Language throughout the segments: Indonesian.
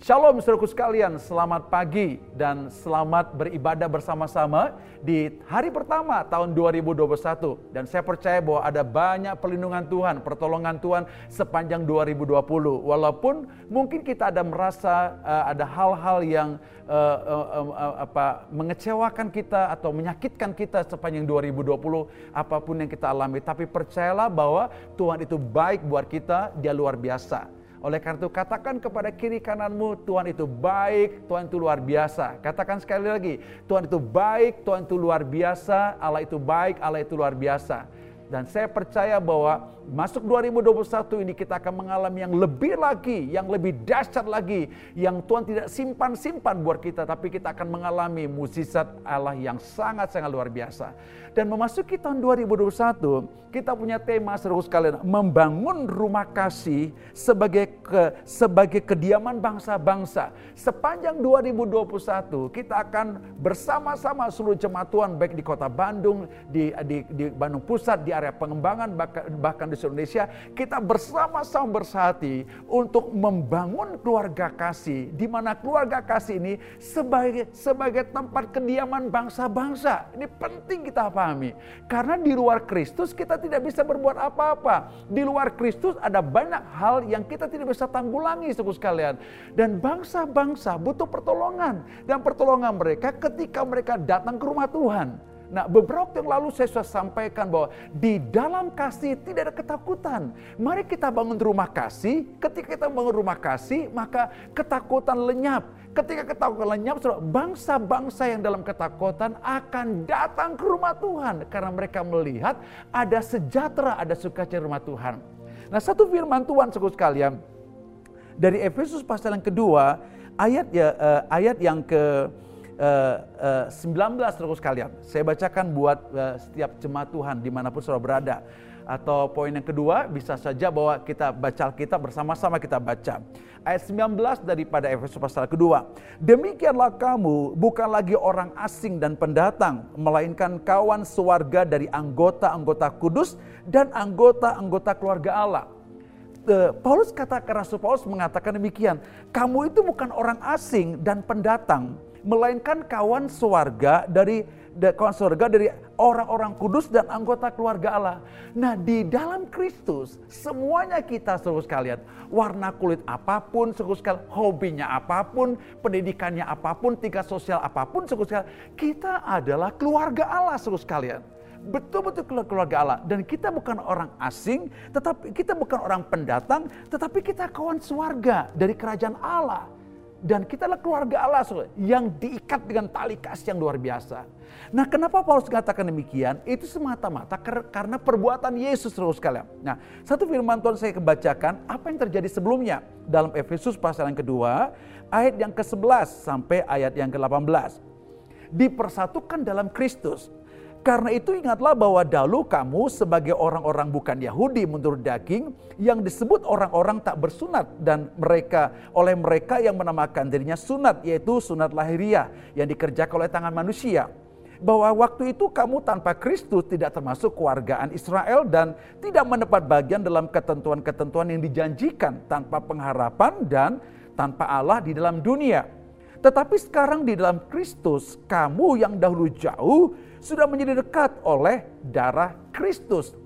Shalom saudaraku sekalian, selamat pagi dan selamat beribadah bersama-sama di hari pertama tahun 2021. Dan saya percaya bahwa ada banyak perlindungan Tuhan, pertolongan Tuhan sepanjang 2020. Walaupun mungkin kita ada merasa uh, ada hal-hal yang uh, uh, uh, apa mengecewakan kita atau menyakitkan kita sepanjang 2020, apa pun yang kita alami, tapi percayalah bahwa Tuhan itu baik buat kita, dia luar biasa. Oleh karena itu katakan kepada kiri kananmu, Tuhan itu baik, Tuhan itu luar biasa. Katakan sekali lagi, Tuhan itu baik, Tuhan itu luar biasa, Allah itu baik, Allah itu luar biasa. Dan saya percaya bahwa masuk 2021 ini kita akan mengalami yang lebih lagi, yang lebih dahsyat lagi, yang Tuhan tidak simpan-simpan buat kita, tapi kita akan mengalami mukjizat Allah yang sangat-sangat luar biasa. Dan memasuki tahun 2021, kita punya tema seru sekalian, membangun rumah kasih sebagai ke, sebagai kediaman bangsa-bangsa. Sepanjang 2021, kita akan bersama-sama seluruh jemaat Tuhan baik di kota Bandung, di, di, di Bandung Pusat, di area pengembangan, bahkan, bahkan di seluruh Indonesia, kita bersama-sama bersahati untuk membangun keluarga kasih, di mana keluarga kasih ini sebagai sebagai tempat kediaman bangsa-bangsa. Ini penting kita pahami. Karena di luar Kristus kita tidak bisa berbuat apa-apa. Di luar Kristus ada banyak hal yang kita tidak bisa tanggulangi suku sekalian. Dan bangsa-bangsa butuh pertolongan. Dan pertolongan mereka ketika mereka datang ke rumah Tuhan. Nah, beberapa waktu yang lalu saya sudah sampaikan bahwa di dalam kasih tidak ada ketakutan. Mari kita bangun rumah kasih. Ketika kita bangun rumah kasih, maka ketakutan lenyap. Ketika ketakutan lenyap, bangsa-bangsa yang dalam ketakutan akan datang ke rumah Tuhan karena mereka melihat ada sejahtera, ada sukacita rumah Tuhan. Nah, satu firman Tuhan sekalian sekalian dari Efesus pasal yang kedua, ayat ya uh, ayat yang ke uh, uh, 19 terus sekalian. Saya bacakan buat uh, setiap jemaat Tuhan di mana pun saudara berada. Atau poin yang kedua bisa saja bahwa kita baca kita bersama-sama kita baca. Ayat 19 daripada Efesus pasal kedua. Demikianlah kamu bukan lagi orang asing dan pendatang. Melainkan kawan sewarga dari anggota-anggota kudus dan anggota-anggota keluarga Allah. Paulus katakan Rasul Paulus mengatakan demikian, kamu itu bukan orang asing dan pendatang, melainkan kawan sewarga dari kawan sewarga dari orang-orang kudus dan anggota keluarga Allah. Nah, di dalam Kristus semuanya kita seluruh sekalian, warna kulit apa pun, seluruh sekalian, hobinya apa pun, pendidikannya apa pun, tingkat sosial apa pun, seluruh sekalian, kita adalah keluarga Allah seluruh sekalian. Betul-betul keluarga Allah. Dan kita bukan orang asing tetapi kita bukan orang pendatang tetapi kita kawan sewarga dari kerajaan Allah dan kita adalah keluarga Allah yang diikat dengan tali kasih yang luar biasa. Nah kenapa Paulus katakan demikian? Itu semata-mata karena perbuatan Yesus terus sekalian. Nah satu firman Tuhan saya kebacakan apa yang terjadi sebelumnya. Dalam Efesus pasal yang kedua ayat yang ke-11 sampai ayat yang ke-18. Dipersatukan dalam Kristus karena itu ingatlah bahwa dahulu kamu sebagai orang-orang bukan Yahudi menurut daging yang disebut orang-orang tak bersunat dan mereka oleh mereka yang menamakan dirinya sunat yaitu sunat lahiriah yang dikerjakan oleh tangan manusia. Bahwa waktu itu kamu tanpa Kristus tidak termasuk keluargaan Israel dan tidak mendapat bagian dalam ketentuan-ketentuan yang dijanjikan tanpa pengharapan dan tanpa Allah di dalam dunia. Tetapi sekarang di dalam Kristus kamu yang dahulu jauh sudah menjadi dekat oleh darah Kristus.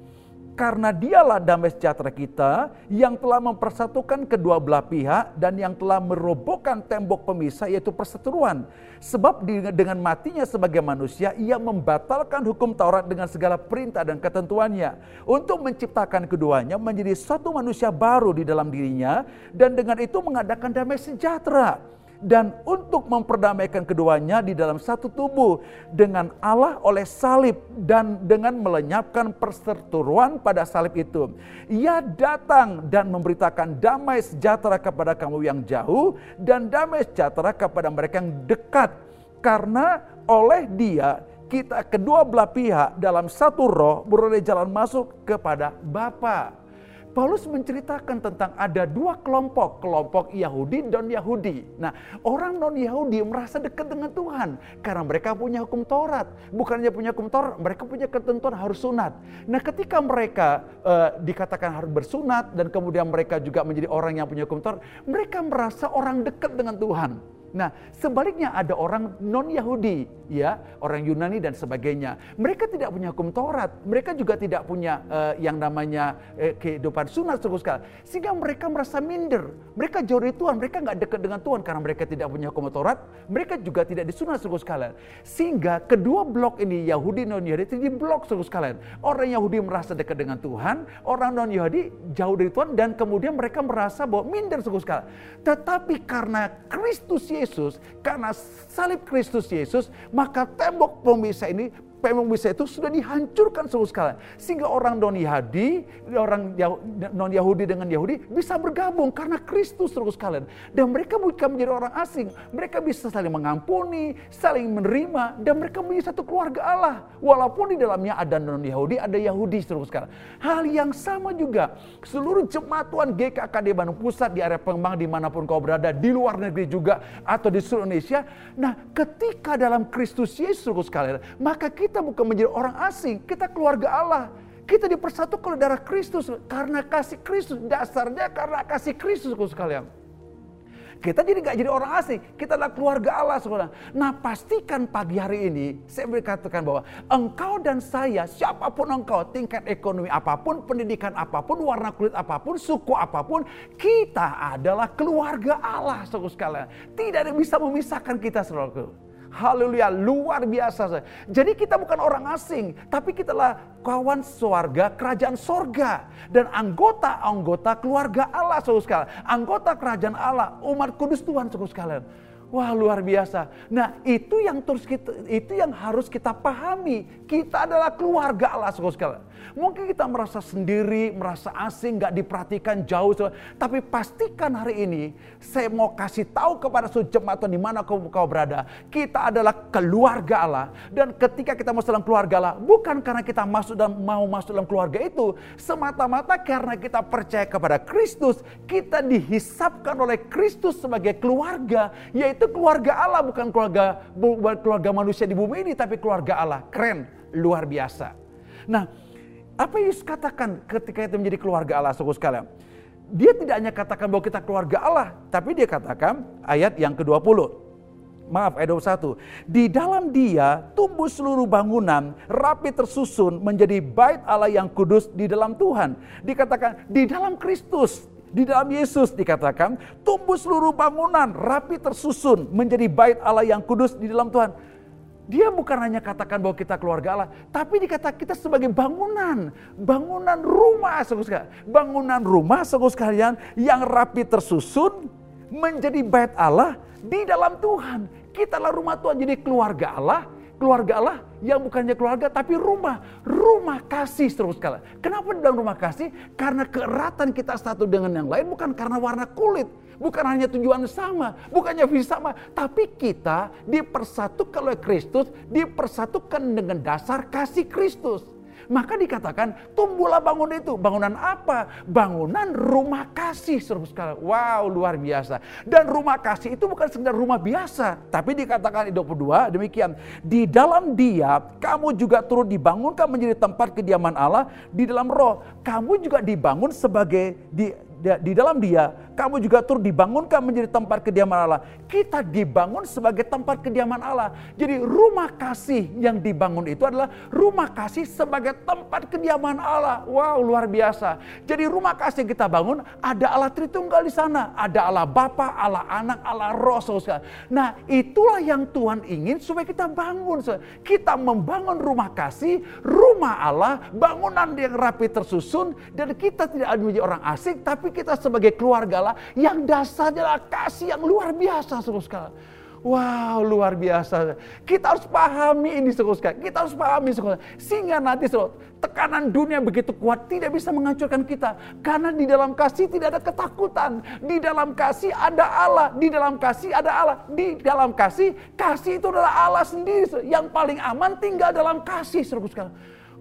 Karena dialah damai sejahtera kita yang telah mempersatukan kedua belah pihak dan yang telah merobohkan tembok pemisah yaitu perseteruan. Sebab dengan matinya sebagai manusia ia membatalkan hukum Taurat dengan segala perintah dan ketentuannya. Untuk menciptakan keduanya menjadi satu manusia baru di dalam dirinya dan dengan itu mengadakan damai sejahtera dan untuk memperdamaikan keduanya di dalam satu tubuh dengan Allah oleh salib dan dengan melenyapkan perseteruan pada salib itu. Ia datang dan memberitakan damai sejahtera kepada kamu yang jauh dan damai sejahtera kepada mereka yang dekat karena oleh dia kita kedua belah pihak dalam satu roh beroleh jalan masuk kepada Bapa. Paulus menceritakan tentang ada dua kelompok, kelompok Yahudi dan Yahudi. Nah, orang non-Yahudi merasa dekat dengan Tuhan karena mereka punya hukum Taurat. Bukannya punya hukum Taurat, mereka punya ketentuan harus sunat. Nah, ketika mereka uh, dikatakan harus bersunat dan kemudian mereka juga menjadi orang yang punya hukum Taurat, mereka merasa orang dekat dengan Tuhan. Nah, sebaliknya ada orang non-Yahudi, ya, orang Yunani dan sebagainya. Mereka tidak punya hukum Taurat, mereka juga tidak punya uh, yang namanya uh, kehidupan sunat suku sekali. Sehingga mereka merasa minder, mereka jauh dari Tuhan, mereka nggak dekat dengan Tuhan karena mereka tidak punya hukum Taurat, mereka juga tidak disunat suku sekalian. Sehingga kedua blok ini Yahudi non-Yahudi jadi blok suku sekalian. Orang Yahudi merasa dekat dengan Tuhan, orang non-Yahudi jauh dari Tuhan dan kemudian mereka merasa bahwa minder suku sekalian. Tetapi karena Kristus Yesus Yesus, karena salib Kristus Yesus, maka tembok pemisah ini pemong bisa itu sudah dihancurkan seluruh sekalian. Sehingga orang non-Yahudi, orang non-Yahudi dengan Yahudi bisa bergabung karena Kristus seluruh sekalian. Dan mereka bukan menjadi orang asing. Mereka bisa saling mengampuni, saling menerima, dan mereka menjadi satu keluarga Allah. Walaupun di dalamnya ada non-Yahudi, ada Yahudi seluruh sekalian. Hal yang sama juga, seluruh jemaat Tuhan GKKD Bandung Pusat di area pengembang di mana pun kau berada, di luar negeri juga, atau di seluruh Indonesia. Nah ketika dalam Kristus Yesus seluruh sekalian, maka kita kita bukan menjadi orang asing, kita keluarga Allah. Kita dipersatukan oleh darah Kristus karena kasih Kristus. Dasarnya karena kasih Kristus sekalian. Kita jadi nggak jadi orang asing, kita adalah keluarga Allah saudara. Nah pastikan pagi hari ini saya berkatakan bahwa engkau dan saya, siapa pun engkau, tingkat ekonomi apa pun, pendidikan apa pun, warna kulit apa pun, suku apa pun, kita adalah keluarga Allah sekalian. Tidak ada yang bisa memisahkan kita saudara. Haleluya, luar biasa. Jadi kita bukan orang asing, tapi kita lah kawan sorga, kerajaan sorga. Dan anggota-anggota keluarga Allah, saudara sekalian. Anggota kerajaan Allah, umat kudus Tuhan, saudara sekalian. Wah luar biasa. Nah itu yang terus kita, itu yang harus kita pahami. Kita adalah keluarga Allah sekalian. Mungkin kita merasa sendiri, merasa asing, gak diperhatikan jauh. Tapi pastikan hari ini saya mau kasih tahu kepada seluruh jemaat di mana kau, kau berada. Kita adalah keluarga Allah. Dan ketika kita masuk dalam keluarga Allah, bukan karena kita masuk dan mau masuk dalam keluarga itu. Semata-mata karena kita percaya kepada Kristus. Kita dihisapkan oleh Kristus sebagai keluarga. Yaitu itu keluarga Allah bukan keluarga keluarga manusia di bumi ini tapi keluarga Allah. Keren, luar biasa. Nah, apa Yesus katakan ketika itu menjadi keluarga Allah saudara sekalian? Dia tidak hanya katakan bahwa kita keluarga Allah, tapi dia katakan ayat yang ke-20. Maaf, ayat 21. Di dalam dia tumbuh seluruh bangunan rapi tersusun menjadi bait Allah yang kudus di dalam Tuhan. Dikatakan di dalam Kristus di dalam Yesus dikatakan, tumbuh seluruh bangunan rapi tersusun menjadi bait Allah yang kudus di dalam Tuhan. Dia bukan hanya katakan bahwa kita keluarga Allah, tapi dikatakan kita sebagai bangunan, bangunan rumah, sekalian, bangunan rumah, sekalian, yang rapi tersusun menjadi bait Allah di dalam Tuhan. Kita adalah rumah Tuhan, jadi keluarga Allah keluarga Allah yang bukannya keluarga tapi rumah. Rumah kasih terus kala. Kenapa dalam rumah kasih? Karena keeratan kita satu dengan yang lain bukan karena warna kulit. Bukan hanya tujuan sama, bukannya visi sama, tapi kita dipersatukan oleh Kristus, dipersatukan dengan dasar kasih Kristus. Maka dikatakan tumbuhlah bangunan itu. Bangunan apa? Bangunan rumah kasih seru sekali. Wow luar biasa. Dan rumah kasih itu bukan sekedar rumah biasa. Tapi dikatakan di 22 demikian. Di dalam dia kamu juga turut dibangunkan menjadi tempat kediaman Allah di dalam roh. Kamu juga dibangun sebagai di di dalam dia, kamu juga turut dibangunkan menjadi tempat kediaman Allah. Kita dibangun sebagai tempat kediaman Allah. Jadi rumah kasih yang dibangun itu adalah rumah kasih sebagai tempat kediaman Allah. Wow, luar biasa. Jadi rumah kasih yang kita bangun ada Allah Tritunggal di sana. Ada Allah Bapa, Allah Anak, Allah Roh. Nah, itulah yang Tuhan ingin supaya kita bangun. Kita membangun rumah kasih, rumah Allah, bangunan yang rapi tersusun dan kita tidak menjadi orang asing tapi kita sebagai keluarga Yang dasarnya adalah kasih yang luar biasa saudara sekalian. Wow, luar biasa. Kita harus pahami ini saudara Kita harus pahami saudara. Sehingga nanti saudara, tekanan dunia begitu kuat tidak bisa menghancurkan kita. Karena di dalam kasih tidak ada ketakutan. Di dalam kasih ada Allah. Di dalam kasih ada Allah. Di dalam kasih, kasih itu adalah Allah sendiri. Yang paling aman tinggal dalam kasih saudara.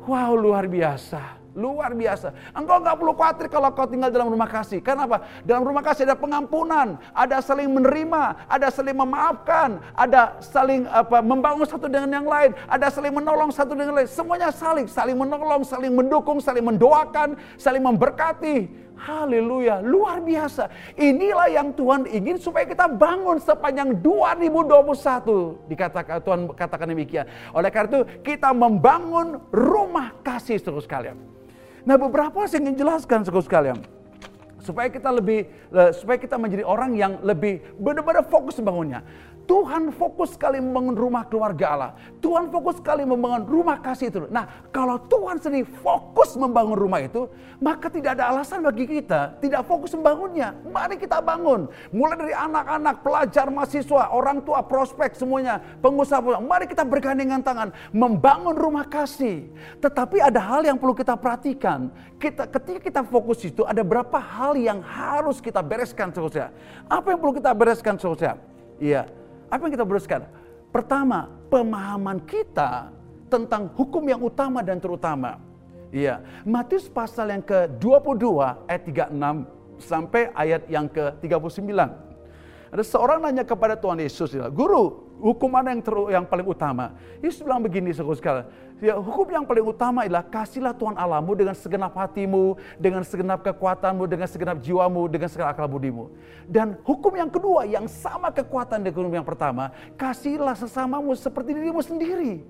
Wow, luar biasa. Luar biasa. Engkau nggak perlu khawatir kalau kau tinggal dalam rumah kasih. Kenapa? Dalam rumah kasih ada pengampunan, ada saling menerima, ada saling memaafkan, ada saling apa membangun satu dengan yang lain, ada saling menolong satu dengan lain. Semuanya saling, saling menolong, saling mendukung, saling mendoakan, saling memberkati. Haleluya, luar biasa. Inilah yang Tuhan ingin supaya kita bangun sepanjang 2021. Dikatakan Tuhan katakan demikian. Oleh karena itu kita membangun rumah kasih terus kalian. Nah beberapa saya ingin jelaskan terus kalian supaya kita lebih eh, supaya kita menjadi orang yang lebih benar-benar fokus membangunnya. Tuhan fokus sekali membangun rumah keluarga Allah. Tuhan fokus sekali membangun rumah kasih itu. Nah, kalau Tuhan sendiri fokus membangun rumah itu, maka tidak ada alasan bagi kita tidak fokus membangunnya. Mari kita bangun. Mulai dari anak-anak, pelajar, mahasiswa, orang tua, prospek semuanya, pengusaha, mari kita bergandengan tangan membangun rumah kasih. Tetapi ada hal yang perlu kita perhatikan. Kita ketika kita fokus itu ada berapa hal yang harus kita bereskan saudara. Apa yang perlu kita bereskan saudara? Iya, apa yang kita berusaha? Pertama, pemahaman kita tentang hukum yang utama dan terutama. Iya, Matius pasal yang ke-22 ayat 36 sampai ayat yang ke-39. Ada seorang nanya kepada Tuhan Yesus, Guru, hukum mana yang, ter, yang paling utama? Yesus bilang begini, saudara sekalian. Ya, hukum yang paling utama adalah kasihlah Tuhan Allahmu dengan segenap hatimu, dengan segenap kekuatanmu, dengan segenap jiwamu, dengan segenap akal budimu. Dan hukum yang kedua yang sama kekuatan dengan hukum yang pertama, kasihlah sesamamu seperti dirimu sendiri.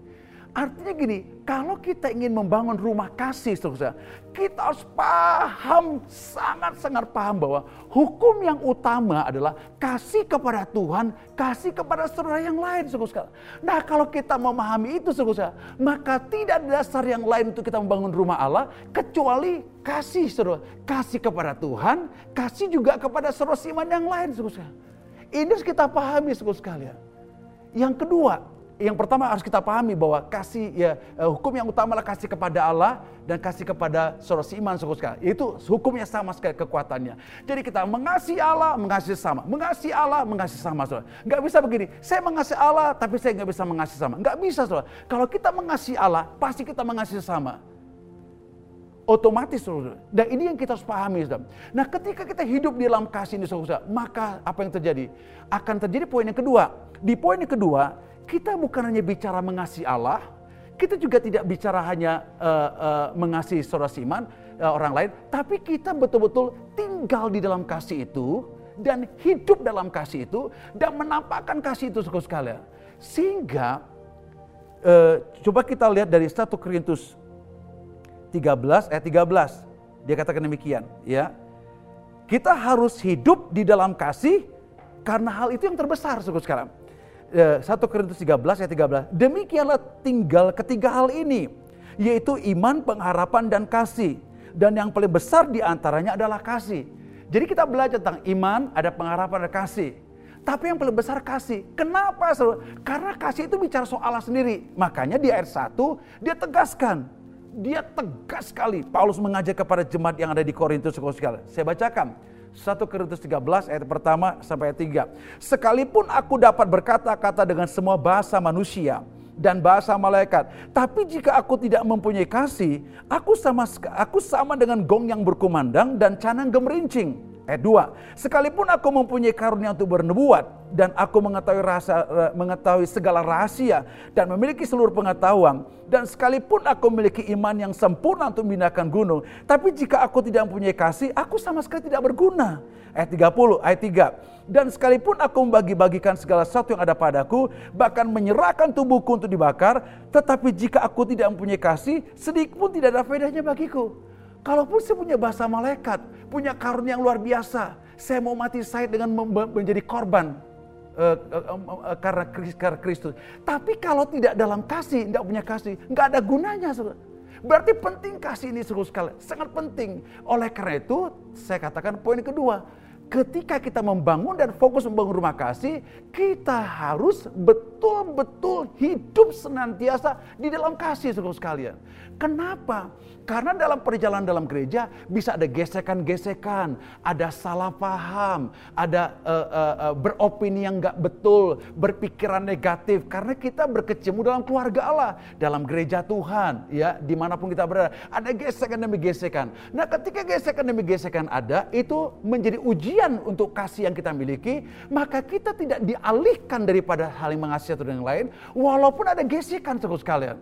Artinya gini, kalau kita ingin membangun rumah kasih, saudara, kita harus paham, sangat-sangat paham bahwa hukum yang utama adalah kasih kepada Tuhan, kasih kepada saudara yang lain, saudara. Nah, kalau kita memahami itu, saudara, maka tidak ada dasar yang lain untuk kita membangun rumah Allah kecuali kasih, saudara. Kasih kepada Tuhan, kasih juga kepada saudara iman yang lain, saudara. Ini harus kita pahami, saudara sekalian. Yang kedua, yang pertama harus kita pahami bahwa kasih ya uh, hukum yang utama adalah kasih kepada Allah dan kasih kepada saudara iman saudara Itu hukumnya sama sekali kekuatannya. Jadi kita mengasihi Allah, mengasihi sama. Mengasihi Allah, mengasihi sama saudara. Enggak bisa begini. Saya mengasihi Allah tapi saya nggak bisa mengasihi sama. Enggak bisa saudara. Kalau kita mengasihi Allah, pasti kita mengasihi sama. Otomatis saudara. Dan ini yang kita harus pahami saudara. Nah ketika kita hidup di dalam kasih ini saudara, maka apa yang terjadi? Akan terjadi poin yang kedua. Di poin yang kedua, kita bukan hanya bicara mengasihi Allah, kita juga tidak bicara hanya uh, uh, mengasihi saudara siman, uh, orang lain, tapi kita betul-betul tinggal di dalam kasih itu dan hidup dalam kasih itu dan menampakkan kasih itu sekali. Sehingga uh, coba kita lihat dari 1 Korintus 13 ayat 13. Dia katakan demikian, ya. Kita harus hidup di dalam kasih karena hal itu yang terbesar sekarang. 1 eh, Korintus 13 ayat 13. Demikianlah tinggal ketiga hal ini, yaitu iman, pengharapan, dan kasih. Dan yang paling besar di antaranya adalah kasih. Jadi kita belajar tentang iman, ada pengharapan, ada kasih. Tapi yang paling besar kasih. Kenapa? Karena kasih itu bicara soal Allah sendiri. Makanya di ayat 1 dia tegaskan. Dia tegas sekali. Paulus mengajak kepada jemaat yang ada di Korintus. Saya bacakan. 1 Korintus 13 ayat pertama sampai ayat 3. Sekalipun aku dapat berkata-kata dengan semua bahasa manusia dan bahasa malaikat, tapi jika aku tidak mempunyai kasih, aku sama aku sama dengan gong yang berkumandang dan canang gemerincing. Ayat 2. Sekalipun aku mempunyai karunia untuk bernubuat dan aku mengetahui rasa mengetahui segala rahasia dan memiliki seluruh pengetahuan dan sekalipun aku memiliki iman yang sempurna untuk memindahkan gunung, tapi jika aku tidak mempunyai kasih, aku sama sekali tidak berguna. Ayat 30, ayat 3. Dan sekalipun aku membagi-bagikan segala sesuatu yang ada padaku, bahkan menyerahkan tubuhku untuk dibakar, tetapi jika aku tidak mempunyai kasih, sedikit pun tidak ada faedahnya bagiku. Kalaupun saya punya bahasa malaikat, punya karunia yang luar biasa, saya mau mati saya dengan menjadi korban uh, uh, uh, karena Kristus. Tapi kalau tidak dalam kasih, tidak punya kasih, nggak ada gunanya. Berarti penting kasih ini seru sekali, sangat penting. Oleh karena itu, saya katakan poin kedua, ketika kita membangun dan fokus membangun rumah kasih, kita harus betul-betul hidup senantiasa di dalam kasih saudara sekalian. Kenapa? Karena dalam perjalanan dalam gereja bisa ada gesekan-gesekan, ada salah paham, ada uh, uh, uh, beropini yang nggak betul, berpikiran negatif. Karena kita berkecimpung dalam keluarga Allah, dalam gereja Tuhan, ya di mana pun kita berada, ada gesekan demi gesekan. Nah, ketika gesekan demi gesekan ada, itu menjadi ujian untuk kasih yang kita miliki, maka kita tidak dialihkan daripada hal yang mengasihi satu dengan yang lain, walaupun ada gesekan terus kalian.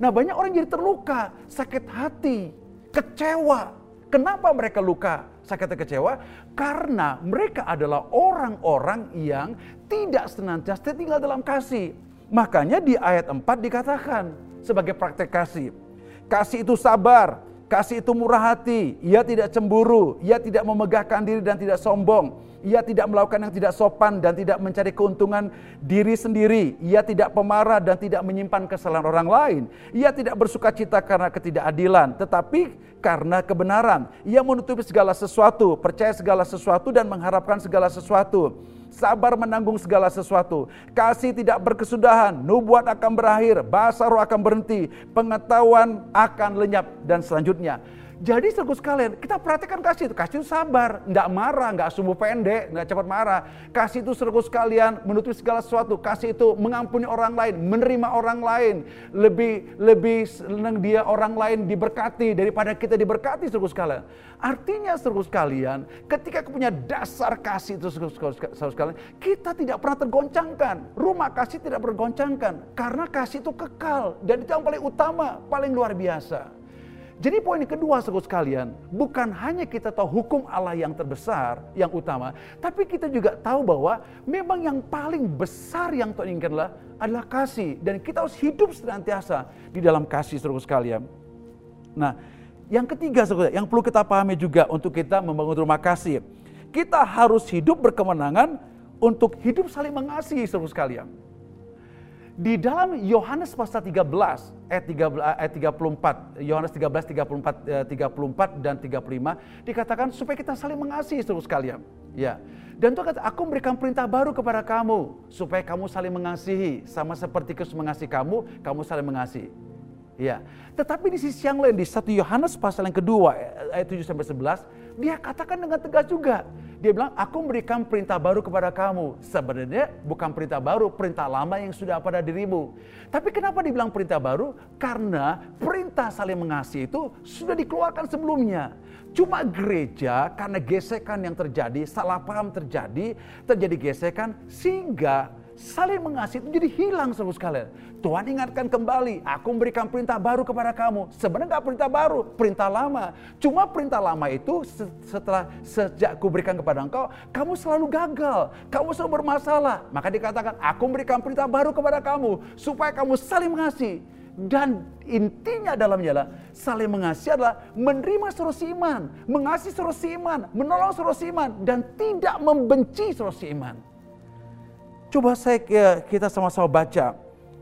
Nah banyak orang jadi terluka, sakit hati, kecewa. Kenapa mereka luka, sakit kecewa? Karena mereka adalah orang-orang yang tidak senantiasa tinggal dalam kasih. Makanya di ayat 4 dikatakan sebagai praktek kasih. Kasih itu sabar, kasih itu murah hati, ia tidak cemburu, ia tidak memegahkan diri dan tidak sombong ia tidak melakukan yang tidak sopan dan tidak mencari keuntungan diri sendiri. Ia tidak pemarah dan tidak menyimpan kesalahan orang lain. Ia tidak bersuka cita karena ketidakadilan, tetapi karena kebenaran. Ia menutupi segala sesuatu, percaya segala sesuatu dan mengharapkan segala sesuatu. Sabar menanggung segala sesuatu. Kasih tidak berkesudahan, nubuat akan berakhir, bahasa roh akan berhenti, pengetahuan akan lenyap dan selanjutnya jadi saudara sekalian, kita perhatikan kasih itu. Kasih itu sabar, nggak marah, nggak sumbu pendek, nggak cepat marah. Kasih itu saudara sekalian menutupi segala sesuatu. Kasih itu mengampuni orang lain, menerima orang lain. Lebih lebih senang dia orang lain diberkati daripada kita diberkati saudara sekalian. Artinya saudara sekalian, ketika punya dasar kasih itu saudara sekalian, kita tidak pernah tergoncangkan. Rumah kasih tidak bergoncangkan. Karena kasih itu kekal. Dan itu yang paling utama, paling luar biasa. Jadi poin kedua saudara sekalian, bukan hanya kita tahu hukum Allah yang terbesar, yang utama, tapi kita juga tahu bahwa memang yang paling besar yang Tuhan inginkan adalah, adalah kasih. Dan kita harus hidup senantiasa di dalam kasih saudara sekalian. Nah, yang ketiga saudara, yang perlu kita pahami juga untuk kita membangun rumah kasih. Kita harus hidup berkemenangan untuk hidup saling mengasihi saudara sekalian. Di dalam Yohanes pasal 13 ayat 13 ayat 34, Yohanes 13 34 34 dan 35 dikatakan supaya kita saling mengasihi terus sekalian. Ya. Dan Tuhan kata, aku memberikan perintah baru kepada kamu supaya kamu saling mengasihi sama seperti Kristus mengasihi kamu, kamu saling mengasihi. Ya. Tetapi di sisi yang lain di 1 Yohanes pasal yang kedua ayat 7 sampai 11 dia katakan dengan tegas juga. Dia bilang, aku memberikan perintah baru kepada kamu. Sebenarnya bukan perintah baru, perintah lama yang sudah pada dirimu. Tapi kenapa dibilang perintah baru? Karena perintah saling mengasihi itu sudah dikeluarkan sebelumnya. Cuma gereja karena gesekan yang terjadi, salah paham terjadi, terjadi gesekan sehingga saling mengasihi itu jadi hilang seluruh sekalian. Tuhan ingatkan kembali, aku memberikan perintah baru kepada kamu. Sebenarnya nggak perintah baru, perintah lama. Cuma perintah lama itu setelah sejak aku berikan kepada engkau, kamu selalu gagal, kamu selalu bermasalah. Maka dikatakan, aku memberikan perintah baru kepada kamu supaya kamu saling mengasihi. Dan intinya dalamnya adalah saling mengasihi adalah menerima suruh iman, mengasihi suruh iman, menolong suruh iman, dan tidak membenci suruh iman. Coba saya kita sama-sama baca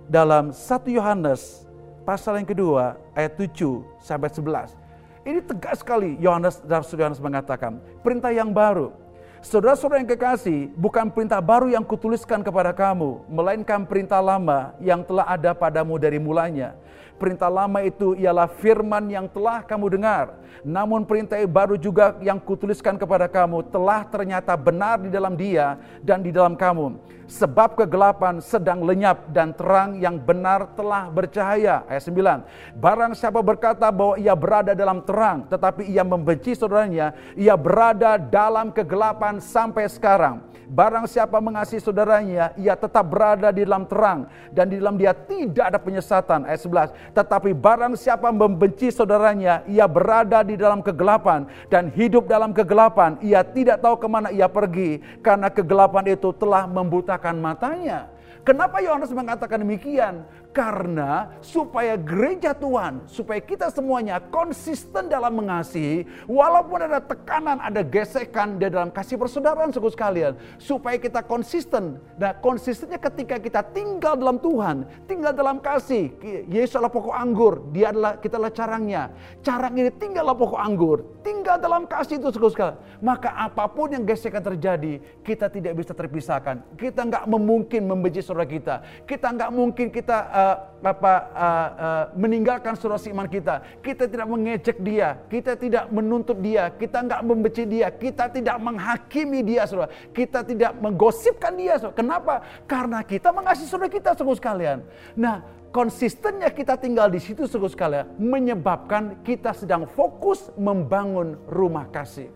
dalam 1 Yohanes pasal yang kedua ayat 7 sampai 11. Ini tegas sekali Yohanes dan Yohanes mengatakan, perintah yang baru. Saudara-saudara yang kekasih, bukan perintah baru yang kutuliskan kepada kamu, melainkan perintah lama yang telah ada padamu dari mulanya. Perintah lama itu ialah firman yang telah kamu dengar. Namun perintah baru juga yang kutuliskan kepada kamu telah ternyata benar di dalam dia dan di dalam kamu sebab kegelapan sedang lenyap dan terang yang benar telah bercahaya. Ayat 9. Barang siapa berkata bahwa ia berada dalam terang tetapi ia membenci saudaranya, ia berada dalam kegelapan sampai sekarang. Barang siapa mengasihi saudaranya, ia tetap berada di dalam terang dan di dalam dia tidak ada penyesatan. Ayat 11. Tetapi barang siapa membenci saudaranya, ia berada di dalam kegelapan dan hidup dalam kegelapan. Ia tidak tahu ke mana ia pergi karena kegelapan itu telah membutakan matanya. Kenapa Yohanes mengatakan demikian? Karena supaya gereja Tuhan, supaya kita semuanya konsisten dalam mengasihi, walaupun ada tekanan, ada gesekan di dalam kasih persaudaraan suku sekalian, supaya kita konsisten. Nah, konsistennya ketika kita tinggal dalam Tuhan, tinggal dalam kasih. Yesus adalah pokok anggur, dia adalah kita adalah carangnya. Carang ini tinggallah pokok anggur, tinggal dalam kasih itu suku sekalian. Maka apa pun yang gesekan terjadi, kita tidak bisa terpisahkan. Kita nggak memungkin membenci saudara kita. Kita nggak mungkin kita uh, apa uh, uh, meninggalkan saudara iman kita. Kita tidak mengecek dia, kita tidak menuntut dia, kita nggak membenci dia, kita tidak menghakimi dia, saudara. Kita tidak menggosipkan dia, saudara. Kenapa? Karena kita mengasihi saudara kita, saudara sekalian. Nah, konsistennya kita tinggal di situ, saudara sekalian, menyebabkan kita sedang fokus membangun rumah kasih.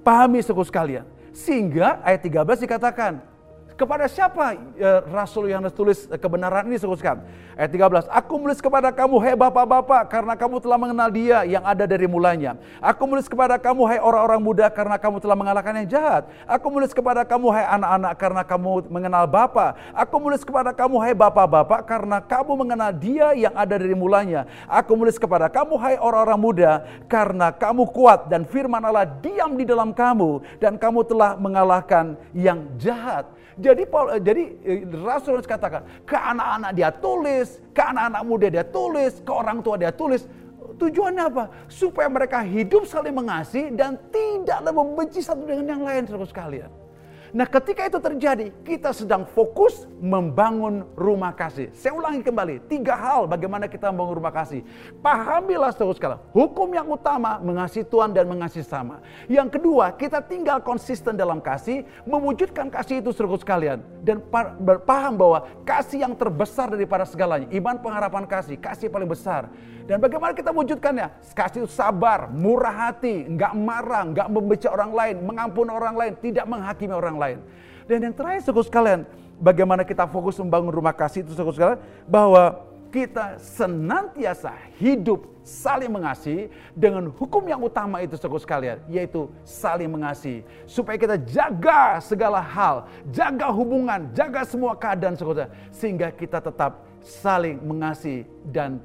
Pahami, saudara sekalian. Sehingga ayat 13 dikatakan, kepada siapa ya, Rasul Yohanes tulis kebenaran ini seteruskan? Ayat 13, Aku menulis kepada kamu, hai bapak-bapak, karena kamu telah mengenal dia yang ada dari mulanya. Aku menulis kepada kamu, hai orang-orang muda, karena kamu telah mengalahkan yang jahat. Aku menulis kepada kamu, hai anak-anak, karena kamu mengenal Bapa. Aku menulis kepada kamu, hai bapak-bapak, karena kamu mengenal dia yang ada dari mulanya. Aku menulis kepada kamu, hai orang-orang muda, karena kamu kuat dan firman Allah diam di dalam kamu, dan kamu telah mengalahkan yang jahat. Jadi Paul, eh, jadi eh, Rasul katakan ke anak-anak dia tulis, ke anak-anak muda dia tulis, ke orang tua dia tulis. Tujuannya apa? Supaya mereka hidup saling mengasihi dan tidaklah membenci satu dengan yang lain, saudara sekalian. Nah ketika itu terjadi, kita sedang fokus membangun rumah kasih. Saya ulangi kembali, tiga hal bagaimana kita membangun rumah kasih. Pahamilah terus sekali, hukum yang utama mengasihi Tuhan dan mengasihi sama. Yang kedua, kita tinggal konsisten dalam kasih, mewujudkan kasih itu terus sekalian. Dan berpaham bahwa kasih yang terbesar daripada segalanya, iman pengharapan kasih, kasih paling besar. Dan bagaimana kita wujudkannya? Kasih sabar, murah hati, nggak marah, nggak membenci orang lain, mengampuni orang lain, tidak menghakimi orang lain. Dan yang terakhir suku sekalian, bagaimana kita fokus membangun rumah kasih itu suku sekalian, bahwa kita senantiasa hidup saling mengasihi dengan hukum yang utama itu suku sekalian, yaitu saling mengasihi. Supaya kita jaga segala hal, jaga hubungan, jaga semua keadaan suku sehingga kita tetap saling mengasihi dan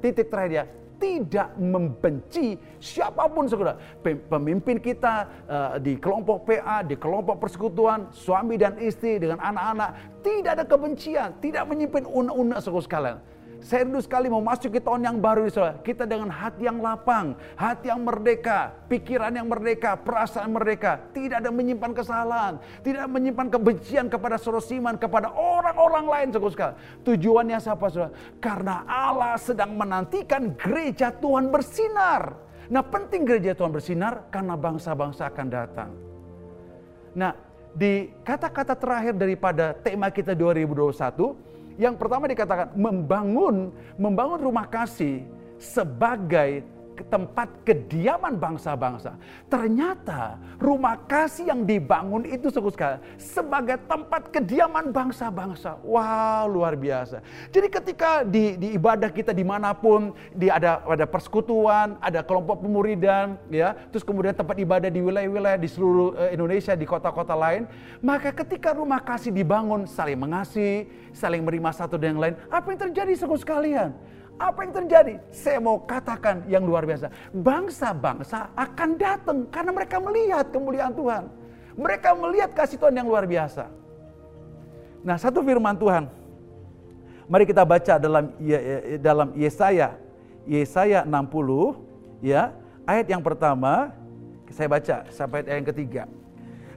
titik terakhir tidak membenci siapa pun saudara. Pemimpin kita uh, di kelompok PA, di kelompok persekutuan, suami dan istri dengan anak-anak, tidak ada kebencian, tidak menyimpan unek-unek sekalian. Saya rindu sekali mau masuk ke tahun yang baru ini, saudara. Kita dengan hati yang lapang, hati yang merdeka, pikiran yang merdeka, perasaan merdeka. Tidak ada menyimpan kesalahan, tidak menyimpan kebencian kepada saudara Siman, kepada orang-orang lain, saudara Tujuannya siapa, saudara? Karena Allah sedang menantikan gereja Tuhan bersinar. Nah penting gereja Tuhan bersinar karena bangsa-bangsa akan datang. Nah di kata-kata terakhir daripada tema kita 2021, yang pertama dikatakan membangun membangun rumah kasih sebagai tempat kediaman bangsa-bangsa. Ternyata rumah kasih yang dibangun itu sekali sebagai tempat kediaman bangsa-bangsa. Wow, luar biasa. Jadi ketika di, di ibadah kita di mana pun, di ada ada persekutuan, ada kelompok pemuridan, ya, terus kemudian tempat ibadah di wilayah-wilayah di seluruh eh, Indonesia, di kota-kota lain, maka ketika rumah kasih dibangun, saling mengasihi, saling menerima satu dengan lain, apa yang terjadi sekalian? Apa yang terjadi? Saya mau katakan yang luar biasa. Bangsa-bangsa akan datang karena mereka melihat kemuliaan Tuhan. Mereka melihat kasih Tuhan yang luar biasa. Nah, satu firman Tuhan. Mari kita baca dalam dalam Yesaya Yesaya 60 ya, ayat yang pertama saya baca sampai ayat yang ketiga.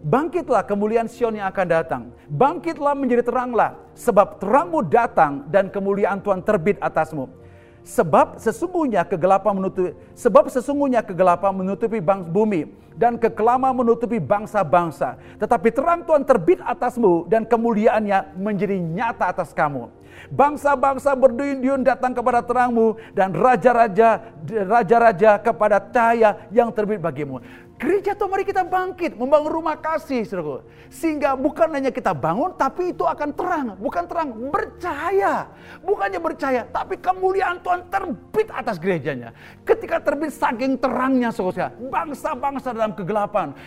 Bangkitlah kemuliaan Sion yang akan datang. Bangkitlah menjadi teranglah, sebab terangmu datang dan kemuliaan Tuhan terbit atasmu. Sebab sesungguhnya kegelapan menutupi sebab sesungguhnya kegelapan menutupi bangsa bumi dan kekelaman menutupi bangsa-bangsa. Tetapi terang Tuhan terbit atasmu dan kemuliaannya menjadi nyata atas kamu. Bangsa-bangsa berduyun-duyun datang kepada terangmu dan raja-raja raja-raja kepada cahaya yang terbit bagimu. Gereja Tuhan mari kita bangkit, membangun rumah kasih, saudaraku. Sehingga bukan hanya kita bangun, tapi itu akan terang. Bukan terang, bercahaya. Bukannya bercahaya, tapi kemuliaan Tuhan terbit atas gerejanya. Ketika terbit saking terangnya, saudara, bangsa-bangsa dalam kegelapan,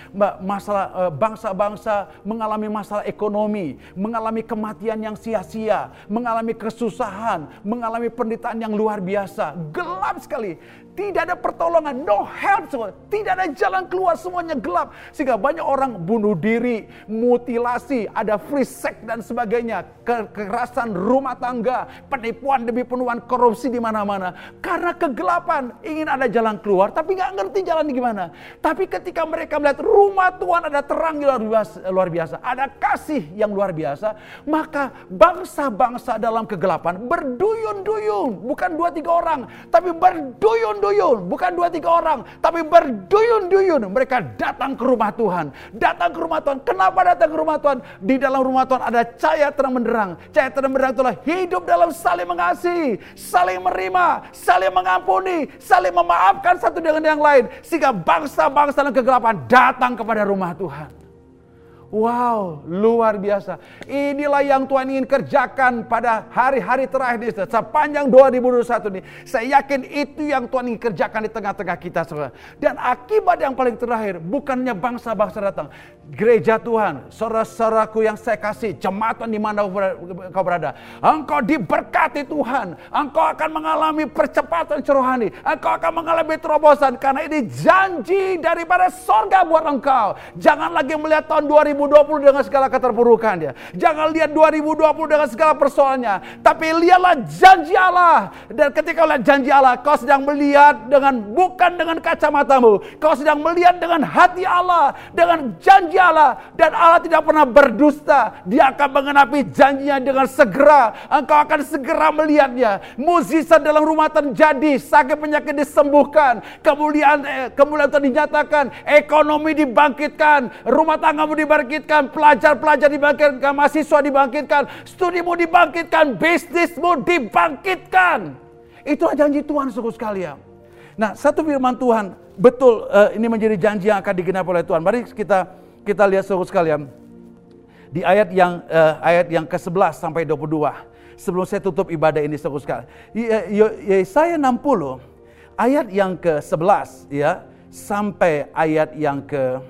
masalah eh, bangsa-bangsa mengalami masalah ekonomi, mengalami kematian yang sia-sia, mengalami kesusahan, mengalami penderitaan yang luar biasa. Gelap sekali. Tidak ada pertolongan, no help semua. Tidak ada jalan keluar, semuanya gelap. Sehingga banyak orang bunuh diri, mutilasi, ada free sex dan sebagainya. Kekerasan rumah tangga, penipuan demi penuhan, korupsi di mana-mana. Karena kegelapan, ingin ada jalan keluar, tapi nggak ngerti jalan gimana. Tapi ketika mereka melihat rumah Tuhan ada terang luar biasa, luar biasa, ada kasih yang luar biasa, maka bangsa-bangsa dalam kegelapan berduyun-duyun, bukan dua tiga orang, tapi berduyun-duyun berduyun, bukan dua tiga orang, tapi berduyun-duyun. Mereka datang ke rumah Tuhan, datang ke rumah Tuhan. Kenapa datang ke rumah Tuhan? Di dalam rumah Tuhan ada cahaya terang benderang. Cahaya terang benderang itulah hidup dalam saling mengasihi, saling menerima, saling mengampuni, saling memaafkan satu dengan yang lain. Sehingga bangsa-bangsa dalam kegelapan datang kepada rumah Tuhan. Wow, luar biasa. Inilah yang Tuhan ingin kerjakan pada hari-hari terakhir ini. Sepanjang 2021 ini. Saya yakin itu yang Tuhan ingin kerjakan di tengah-tengah kita. Saudara. Dan akibat yang paling terakhir, bukannya bangsa-bangsa datang. Gereja Tuhan, saudara-saudaraku yang saya kasih, jemaatan di mana kau berada. Engkau diberkati Tuhan. Engkau akan mengalami percepatan rohani. Engkau akan mengalami terobosan. Karena ini janji daripada sorga buat engkau. Jangan lagi melihat tahun 2000 2020 dengan segala keterpurukannya. Jangan lihat 2020 dengan segala persoalannya. Tapi lihatlah janji Allah. Dan ketika lihat janji Allah, kau sedang melihat dengan bukan dengan kacamatamu. Kau sedang melihat dengan hati Allah. Dengan janji Allah. Dan Allah tidak pernah berdusta. Dia akan mengenapi janjinya dengan segera. Engkau akan segera melihatnya. Muzizat dalam rumah terjadi. Sakit penyakit disembuhkan. Kemuliaan, eh, kemuliaan dinyatakan. Ekonomi dibangkitkan. Rumah tanggamu dibangkitkan dibangkitkan, pelajar-pelajar dibangkitkan, mahasiswa dibangkitkan, studimu dibangkitkan, bisnismu dibangkitkan. Itulah janji Tuhan suku sekalian. Nah, satu firman Tuhan, betul uh, ini menjadi janji yang akan digenapi oleh Tuhan. Mari kita kita lihat suku sekalian. Di ayat yang uh, ayat yang ke-11 sampai 22. Sebelum saya tutup ibadah ini suku sekalian. Yesaya 60 ayat yang ke-11 ya sampai ayat yang ke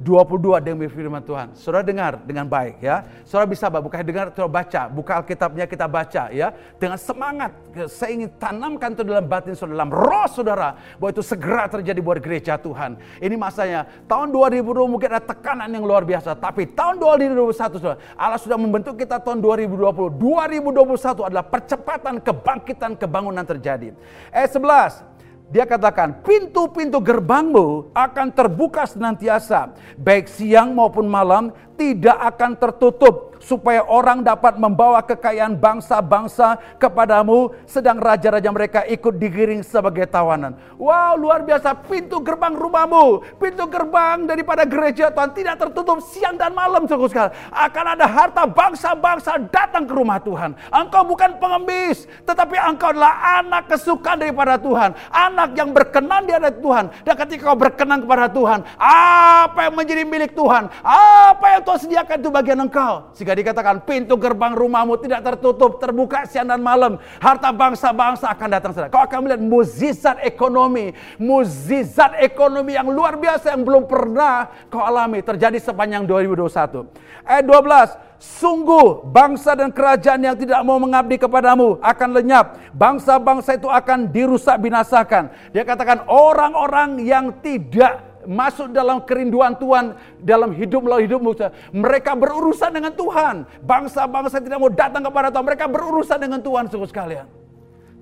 22 demi firman Tuhan. Saudara dengar dengan baik ya. Saudara bisa bukan dengar, saudara baca. Buka Alkitabnya kita baca ya. Dengan semangat. Saya ingin tanamkan itu dalam batin saudara, dalam roh saudara. Bahwa itu segera terjadi buat gereja Tuhan. Ini masanya. Tahun 2020 mungkin ada tekanan yang luar biasa. Tapi tahun 2021 saudara. Allah sudah membentuk kita tahun 2020. 2021 adalah percepatan kebangkitan kebangunan terjadi. Eh 11. Dia katakan, pintu-pintu gerbangmu akan terbuka senantiasa, baik siang maupun malam, tidak akan tertutup supaya orang dapat membawa kekayaan bangsa-bangsa kepadamu sedang raja-raja mereka ikut digiring sebagai tawanan. Wow, luar biasa pintu gerbang rumahmu, pintu gerbang daripada gereja Tuhan tidak tertutup siang dan malam sekali. Akan ada harta bangsa-bangsa datang ke rumah Tuhan. Engkau bukan pengemis, tetapi engkau adalah anak kesukaan daripada Tuhan, anak yang berkenan di hadapan Tuhan. Dan ketika kau berkenan kepada Tuhan, apa yang menjadi milik Tuhan, apa yang Tuhan sediakan itu bagian engkau. Jika dikatakan pintu gerbang rumahmu tidak tertutup, terbuka siang dan malam, harta bangsa-bangsa akan datang saudara. Kau akan melihat muzizat ekonomi, muzizat ekonomi yang luar biasa yang belum pernah kau alami terjadi sepanjang 2021. Ayat 12, Sungguh bangsa dan kerajaan yang tidak mau mengabdi kepadamu akan lenyap. Bangsa-bangsa itu akan dirusak binasakan. Dia katakan orang-orang yang tidak masuk dalam kerinduan Tuhan dalam hidup melalui hidupmu. Mereka berurusan dengan Tuhan. Bangsa-bangsa tidak mau datang kepada Tuhan. Mereka berurusan dengan Tuhan suku sekalian.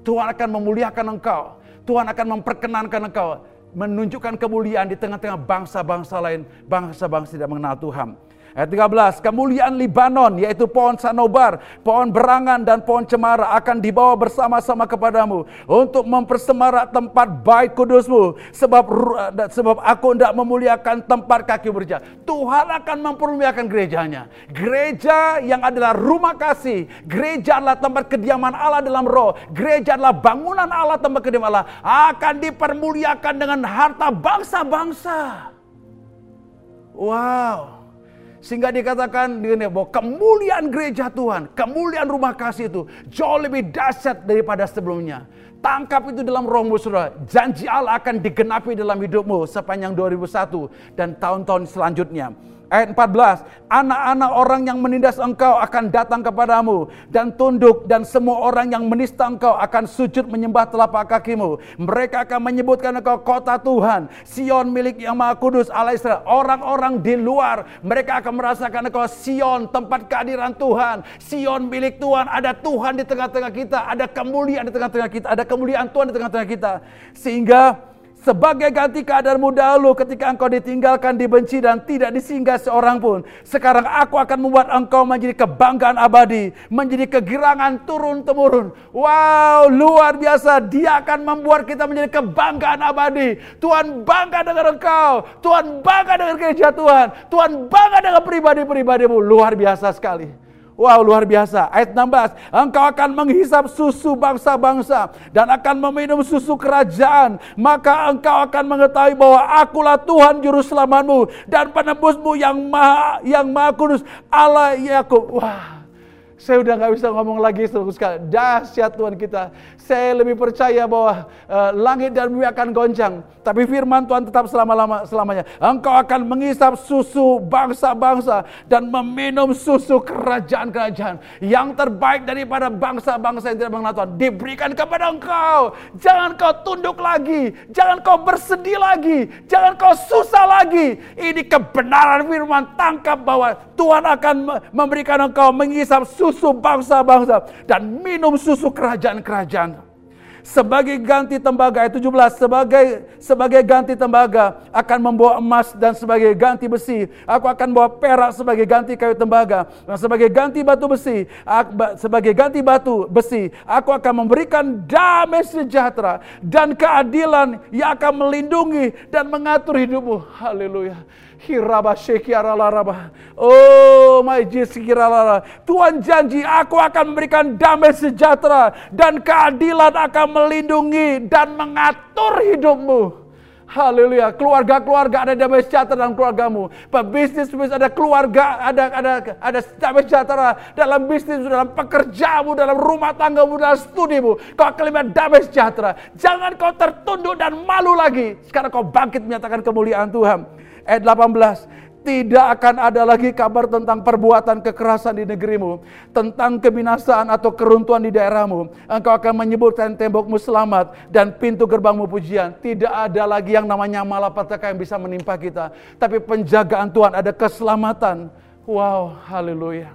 Tuhan akan memuliakan engkau. Tuhan akan memperkenankan engkau. Menunjukkan kemuliaan di tengah-tengah bangsa-bangsa lain. Bangsa-bangsa tidak mengenal Tuhan. Ayat 13, kemuliaan Libanon yaitu pohon sanobar, pohon berangan dan pohon cemara akan dibawa bersama-sama kepadamu untuk mempersemarak tempat baik kudusmu sebab sebab aku tidak memuliakan tempat kaki berja. Tuhan akan mempermuliakan gerejanya. Gereja yang adalah rumah kasih, gereja adalah tempat kediaman Allah dalam roh, gereja adalah bangunan Allah tempat kediaman Allah akan dipermuliakan dengan harta bangsa-bangsa. Wow. Sehingga dikatakan dengan bahwa kemuliaan gereja Tuhan, kemuliaan rumah kasih itu jauh lebih dahsyat daripada sebelumnya. Tangkap itu dalam rohmu saudara. Janji Allah akan digenapi dalam hidupmu sepanjang 2001 dan tahun-tahun selanjutnya. Ayat 14, anak-anak orang yang menindas engkau akan datang kepadamu dan tunduk dan semua orang yang menista engkau akan sujud menyembah telapak kakimu. Mereka akan menyebutkan engkau kota Tuhan, Sion milik yang maha kudus Allah Israel. Orang-orang di luar mereka akan merasakan engkau Sion tempat kehadiran Tuhan. Sion milik Tuhan, ada Tuhan di tengah-tengah kita, ada kemuliaan di tengah-tengah kita, ada kemuliaan Tuhan di tengah-tengah kita. Sehingga sebagai ganti keadaanmu dahulu ketika engkau ditinggalkan, dibenci dan tidak disinggah seorang pun. Sekarang aku akan membuat engkau menjadi kebanggaan abadi. Menjadi kegirangan turun-temurun. Wow, luar biasa. Dia akan membuat kita menjadi kebanggaan abadi. Tuhan bangga dengan engkau. Tuhan bangga dengan gereja Tuhan. Tuhan bangga dengan pribadi-pribadimu. Luar biasa sekali. Wow luar biasa. Ayat 16. Engkau akan menghisap susu bangsa-bangsa dan akan meminum susu kerajaan. Maka engkau akan mengetahui bahwa akulah Tuhan juru selamatmu dan penebusmu yang maha, yang maha kudus. Allah Yakub. Wah. Saya udah nggak bisa ngomong lagi terus sekali. Dahsyat Tuhan kita. Saya lebih percaya bahwa uh, langit dan bumi akan goncang. Tapi firman Tuhan tetap selama-lama selamanya. Engkau akan mengisap susu bangsa-bangsa dan meminum susu kerajaan-kerajaan. Yang terbaik daripada bangsa-bangsa yang tidak mengenal Tuhan. Diberikan kepada engkau. Jangan kau tunduk lagi. Jangan kau bersedih lagi. Jangan kau susah lagi. Ini kebenaran firman. Tangkap bahwa Tuhan akan memberikan engkau mengisap susu susu bangsa-bangsa dan minum susu kerajaan-kerajaan. Sebagai ganti tembaga ayat 17 sebagai sebagai ganti tembaga akan membawa emas dan sebagai ganti besi. Aku akan bawa perak sebagai ganti kayu tembaga. Dan sebagai ganti batu besi sebagai ganti batu besi aku akan memberikan damai sejahtera dan keadilan yang akan melindungi dan mengatur hidupmu. Haleluya. Oh my Jesus Tuhan janji aku akan memberikan damai sejahtera dan keadilan akan melindungi dan mengatur hidupmu. Haleluya. Keluarga-keluarga ada damai sejahtera dalam keluargamu. Pebisnis bisnis ada keluarga, ada ada ada damai sejahtera dalam bisnis, dalam pekerjaanmu, dalam rumah tanggamu, dalam studimu. Kau akan damai sejahtera. Jangan kau tertunduk dan malu lagi. Sekarang kau bangkit menyatakan kemuliaan Tuhan ayat 18 tidak akan ada lagi kabar tentang perbuatan kekerasan di negerimu, tentang kebinasaan atau keruntuhan di daerahmu. Engkau akan menyebutkan tembokmu selamat dan pintu gerbangmu pujian. Tidak ada lagi yang namanya malapetaka yang bisa menimpa kita, tapi penjagaan Tuhan ada keselamatan. Wow, haleluya.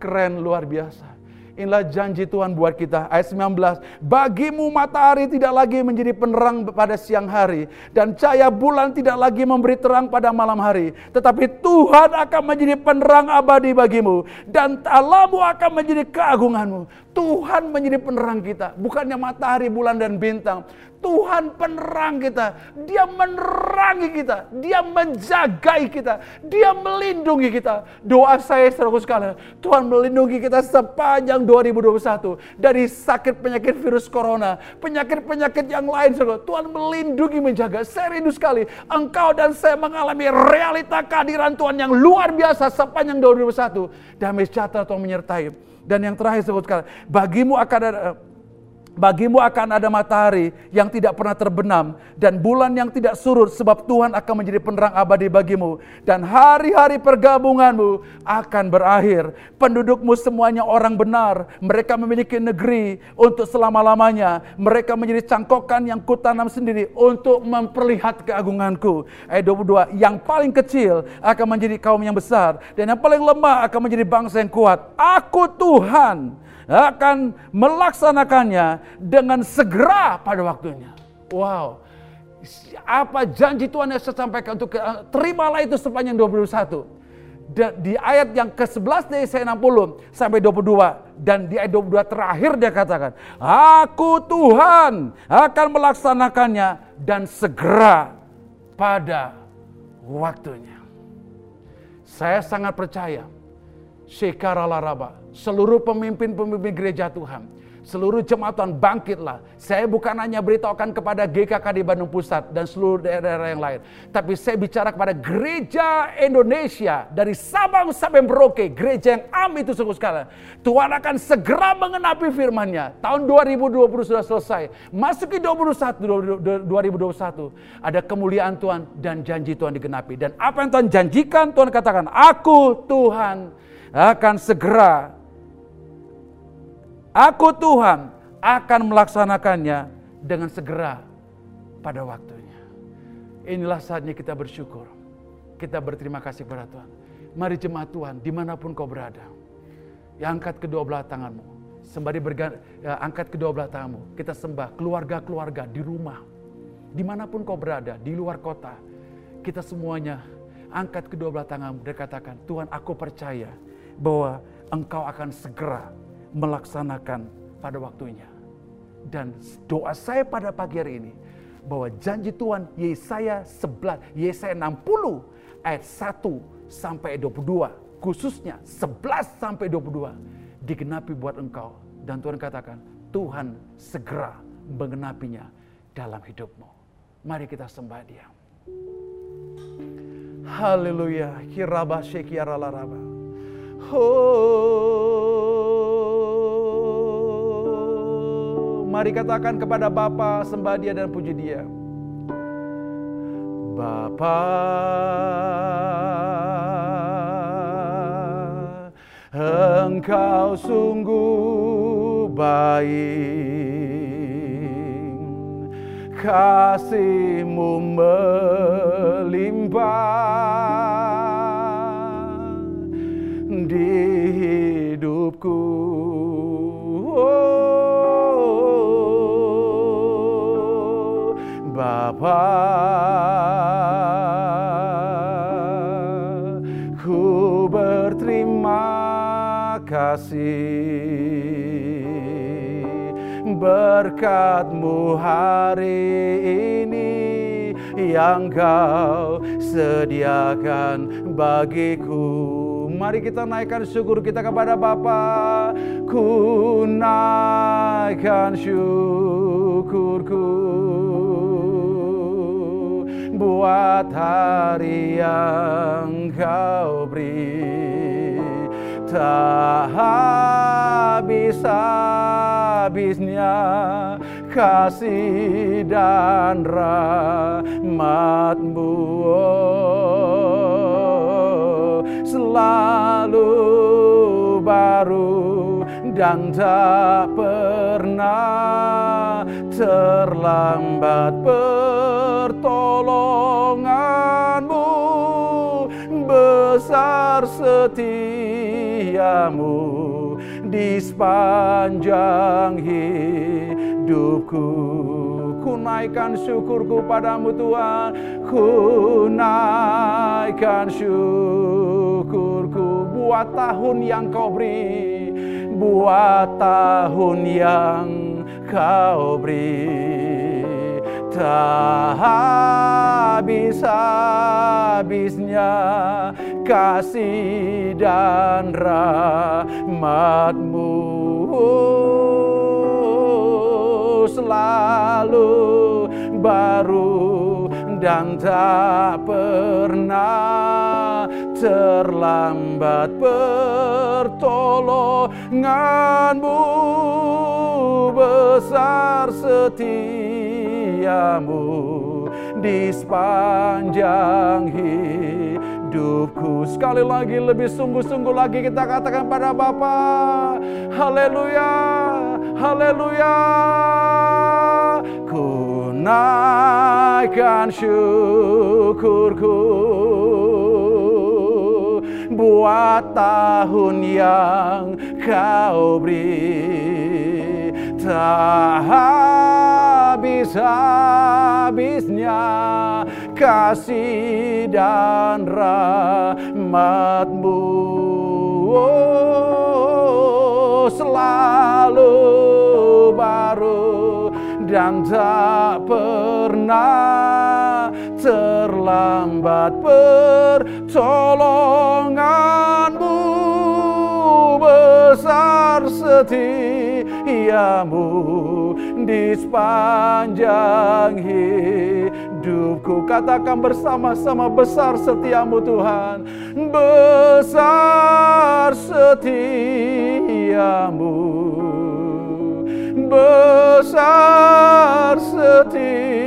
Keren luar biasa. Inilah janji Tuhan buat kita. Ayat 19. Bagimu matahari tidak lagi menjadi penerang pada siang hari. Dan cahaya bulan tidak lagi memberi terang pada malam hari. Tetapi Tuhan akan menjadi penerang abadi bagimu. Dan Allahmu akan menjadi keagunganmu. Tuhan menjadi penerang kita. Bukannya matahari, bulan, dan bintang. Tuhan penerang kita. Dia menerangi kita. Dia menjagai kita. Dia melindungi kita. Doa saya saudara sekalian. Tuhan melindungi kita sepanjang 2021. Dari sakit penyakit virus corona. Penyakit-penyakit yang lain saudara. Tuhan melindungi menjaga. Saya rindu sekali. Engkau dan saya mengalami realita kehadiran Tuhan yang luar biasa sepanjang 2021. Damai sejahtera Tuhan menyertai. Dan yang terakhir sebutkan, bagimu akan ada Bagimu akan ada matahari yang tidak pernah terbenam dan bulan yang tidak surut sebab Tuhan akan menjadi penerang abadi bagimu dan hari-hari pergabunganmu akan berakhir. Pendudukmu semuanya orang benar, mereka memiliki negeri untuk selama-lamanya. Mereka menjadi cangkokan yang kutanam sendiri untuk memperlihat keagunganku. Ayat 22, yang paling kecil akan menjadi kaum yang besar dan yang paling lemah akan menjadi bangsa yang kuat. Aku Tuhan akan melaksanakannya dengan segera pada waktunya. Wow. Apa janji Tuhan yang saya sampaikan untuk terimalah itu sepanjang 21. di ayat yang ke-11 dari Yesaya 60 sampai 22 dan di ayat 22 terakhir dia katakan, "Aku Tuhan akan melaksanakannya dan segera pada waktunya." Saya sangat percaya Shekara Laraba, seluruh pemimpin-pemimpin gereja Tuhan Seluruh jemaat Tuhan bangkitlah. Saya bukan hanya beritahukan kepada GKK di Bandung Pusat dan seluruh daerah-daerah yang lain. Tapi saya bicara kepada gereja Indonesia dari Sabang sampai Merauke. Gereja yang am itu sungguh sekali. Tuhan akan segera mengenapi firmannya. Tahun 2020 sudah selesai. Masuk ke 2021, 2021. Ada kemuliaan Tuhan dan janji Tuhan digenapi. Dan apa yang Tuhan janjikan Tuhan katakan. Aku Tuhan akan segera Aku Tuhan akan melaksanakannya dengan segera pada waktunya. Inilah saatnya kita bersyukur. Kita berterima kasih kepada Tuhan. Mari jemaat Tuhan, di mana pun kau berada. Ya, angkat kedua belah tanganmu. Sembari bergan, ya, angkat kedua belah tanganmu. Kita sembah keluarga-keluarga di rumah. Di mana pun kau berada, di luar kota. Kita semuanya angkat kedua belah tanganmu dan katakan, Tuhan aku percaya bahwa engkau akan segera melaksanakan pada waktunya. Dan doa saya pada pagi hari ini bahwa janji Tuhan Yesaya 11, Yesaya 60 ayat 1 sampai 22, khususnya 11 sampai 22 digenapi buat engkau dan Tuhan katakan Tuhan segera mengenapinya dalam hidupmu. Mari kita sembah Dia. Haleluya. Kiraba syekiara laraba. Oh. Mari katakan kepada Bapa sembah dia dan puji dia. Bapa Engkau sungguh baik Kasihmu melimpah Di hidupku. Bapa Ku berterima kasih Berkatmu hari ini yang kau sediakan bagiku Mari kita naikkan syukur kita kepada Bapa. Ku naikkan syukurku buat hari yang kau beri tak habis-habisnya kasih dan rahmatmu oh, selalu baru dan tak pernah terlambat pertolonganmu besar setiamu di sepanjang hidupku. ku naikkan syukurku padamu Tuhan. Ku naikkan syukurku. Buat tahun yang kau beri buat tahun yang kau beri. Tak habis-habisnya kasih dan rahmatmu selalu baru dan tak pernah terlambat pertolonganmu besar setiamu di sepanjang hidupku. Sekali lagi lebih sungguh-sungguh lagi kita katakan pada Bapa haleluya haleluya naikkan syukurku buat tahun yang kau beri. Tak habis-habisnya kasih dan rahmat rahmatmu. Oh, selalu baru dan tak pernah terlambat pertolonganmu. Besar setiamu di sepanjang hidupku. Katakan bersama-sama besar setiamu Tuhan. Besar setiamu besar setiamu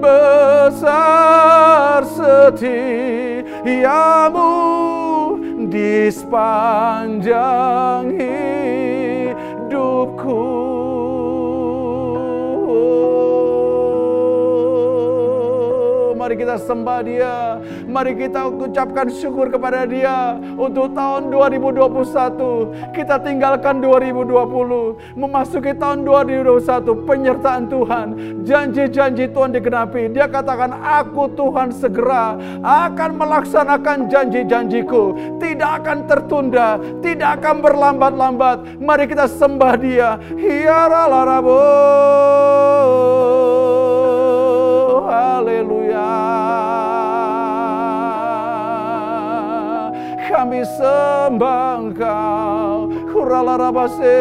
besar setiamu di sepanjang hidupku. Kita sembah dia. Mari kita ucapkan syukur kepada dia untuk tahun 2021. Kita tinggalkan 2020. Memasuki tahun 2021. Penyertaan Tuhan. Janji-janji Tuhan digenapi. Dia katakan aku Tuhan segera akan melaksanakan janji-janjiku. Tidak akan tertunda. Tidak akan berlambat-lambat. Mari kita sembah dia. Hiara larabo. Kami sembah Engkau. Huralarabase.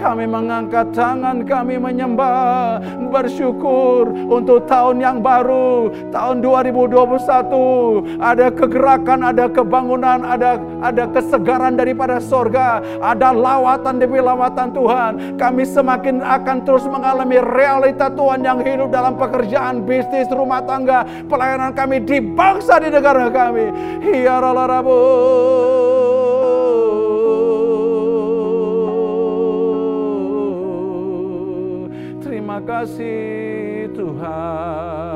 Kami mengangkat tangan, kami menyembah, bersyukur untuk tahun yang baru, tahun 2021. Ada kegerakan, ada kebangunan, ada ada kesegaran daripada sorga, ada lawatan demi lawatan Tuhan. Kami semakin akan terus mengalami realita Tuhan yang hidup dalam pekerjaan, bisnis, rumah tangga, pelayanan kami di bangsa di negara kami. Hiaralarabu. Terima kasih Tuhan.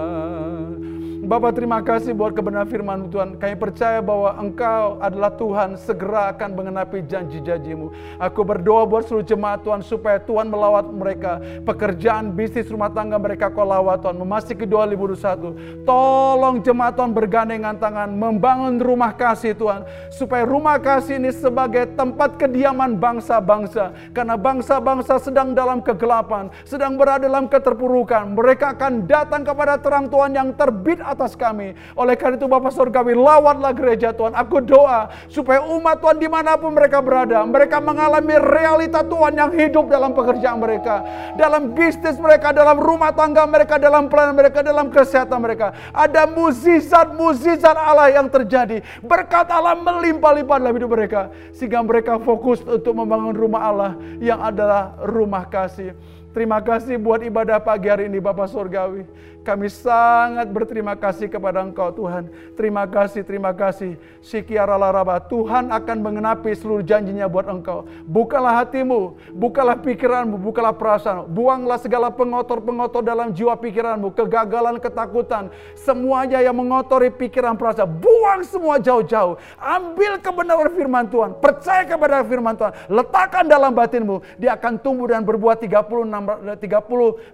Bapak terima kasih buat kebenaran firman Tuhan. Kami percaya bahwa Engkau adalah Tuhan segera akan mengenapi janji-janjimu. Aku berdoa buat seluruh jemaat Tuhan supaya Tuhan melawat mereka. Pekerjaan, bisnis, rumah tangga mereka kau lawat Tuhan. Memasuki 2021. Tolong jemaat Tuhan bergandengan tangan. Membangun rumah kasih Tuhan. Supaya rumah kasih ini sebagai tempat kediaman bangsa-bangsa. Karena bangsa-bangsa sedang dalam kegelapan. Sedang berada dalam keterpurukan. Mereka akan datang kepada terang Tuhan yang terbit atas kami. Oleh karena itu Bapak Surgawi, lawatlah gereja Tuhan. Aku doa supaya umat Tuhan di mana pun mereka berada, mereka mengalami realita Tuhan yang hidup dalam pekerjaan mereka. Dalam bisnis mereka, dalam rumah tangga mereka, dalam pelayanan mereka, dalam kesehatan mereka. Ada muzizat-muzizat Allah yang terjadi. Berkat Allah melimpah-limpah dalam hidup mereka. Sehingga mereka fokus untuk membangun rumah Allah yang adalah rumah kasih. Terima kasih buat ibadah pagi hari ini Bapak Surgawi. Kami sangat berterima kasih kepada Engkau Tuhan. Terima kasih, terima kasih. Sikiara laraba, Tuhan akan mengenapi seluruh janjinya buat Engkau. Bukalah hatimu, bukalah pikiranmu, bukalah perasaan. Buanglah segala pengotor-pengotor dalam jiwa pikiranmu. Kegagalan, ketakutan. Semuanya yang mengotori pikiran perasaan. Buang semua jauh-jauh. Ambil kebenaran firman Tuhan. Percaya kepada firman Tuhan. Letakkan dalam batinmu. Dia akan tumbuh dan berbuat 30, 30,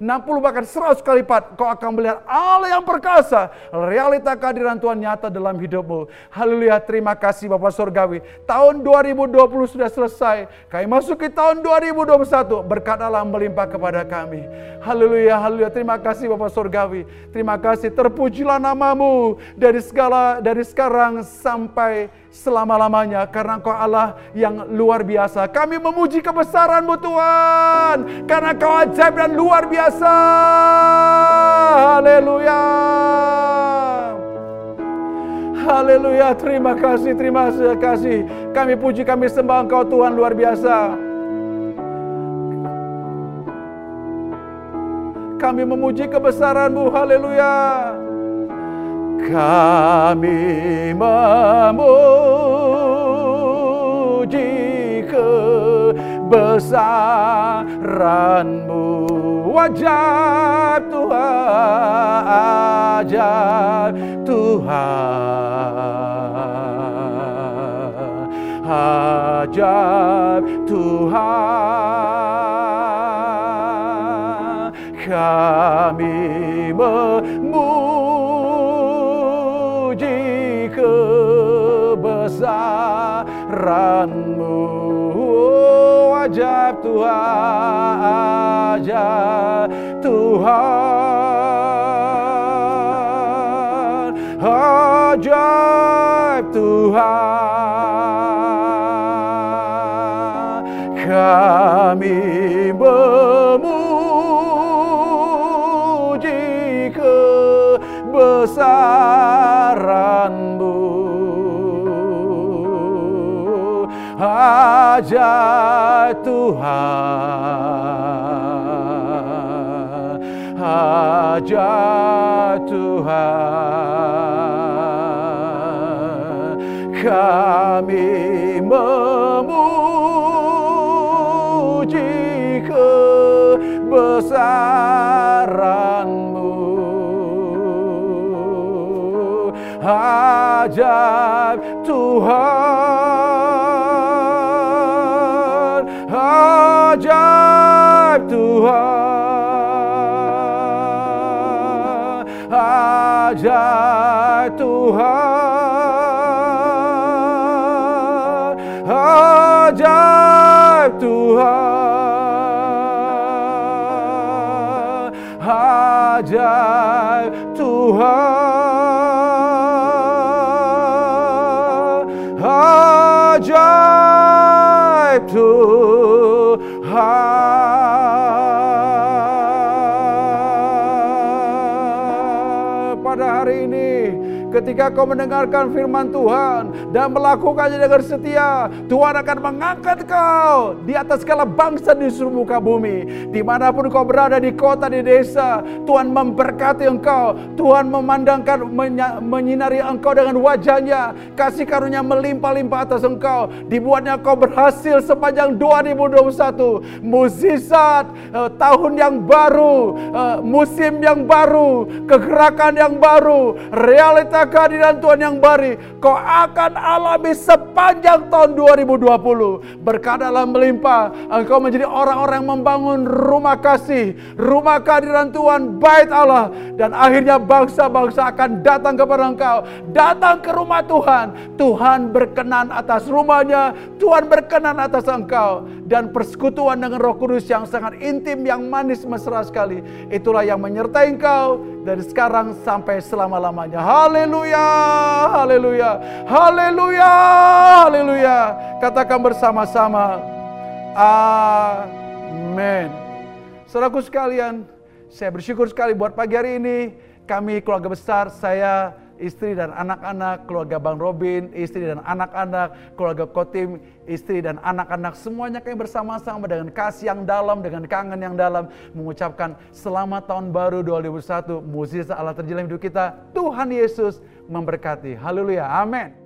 60 bahkan 100 kali lipat. Kau akan melihat Allah yang perkasa. Realita kehadiran Tuhan nyata dalam hidupmu. Haleluya, terima kasih Bapak Surgawi. Tahun 2020 sudah selesai. Kami masuk ke tahun 2021. Berkat Allah melimpah kepada kami. Haleluya, haleluya. Terima kasih Bapak Surgawi. Terima kasih. Terpujilah namamu dari segala dari sekarang sampai selama-lamanya karena Engkau Allah yang luar biasa. Kami memuji kebesaran-Mu Tuhan karena Kau ajaib dan luar biasa. Haleluya. Haleluya. Terima kasih, terima kasih. Kami puji, kami sembah Engkau Tuhan luar biasa. Kami memuji kebesaran-Mu. Haleluya. Kami memuji kebesaran-Mu. Wajib Tuhan Ajaib Tuhan Ajaib Tuhan. Kami memuji kebesaranmu ajaib Tuhan ajaib Tuhan. Ajaib Tuhan kami memuji kebesaranmu ajaib Tuhan. Ajaib Tuhan. Kami memuji kebesaranmu. Tuhan ajaib Tuhan ajaib Tuhan ajaib Tuhan ajaib Tuhan ajaib Tuhan ketika kau mendengarkan firman Tuhan dan melakukannya dengan setia, Tuhan akan mengangkat kau di atas segala bangsa di seluruh muka bumi. Di mana pun kau berada di kota, di desa, Tuhan memberkati engkau. Tuhan memandangkan, menyinari engkau dengan wajahnya. Kasih karunia melimpah-limpah atas engkau. Dibuatnya kau berhasil sepanjang 2021. Mukjizat eh, tahun yang baru, eh, musim yang baru, kegerakan yang baru, realita kehadiran Tuhan yang baru, kau akan alami sepanjang tahun 2020. Berkat Allah melimpah, engkau menjadi orang-orang yang membangun rumah kasih, rumah kehadiran Tuhan, bait Allah. Dan akhirnya bangsa-bangsa akan datang kepada engkau, datang ke rumah Tuhan. Tuhan berkenan atas rumahnya, Tuhan berkenan atas engkau. Dan persekutuan dengan roh kudus yang sangat intim, yang manis, mesra sekali. Itulah yang menyertai engkau dari sekarang sampai selama-lamanya. Haleluya, haleluya, haleluya, haleluya. Katakan bersama-sama. Amin. Saudaraku sekalian, saya bersyukur sekali buat pagi hari ini. Kami keluarga besar, saya, istri dan anak-anak, keluarga Bang Robin, istri dan anak-anak, keluarga Kotim, istri dan anak-anak, semuanya kami bersama-sama dengan kasih yang dalam, dengan kangen yang dalam, mengucapkan selamat tahun baru 2021, mukjizat Allah terjalan hidup kita, Tuhan Yesus memberkati. Haleluya, amin.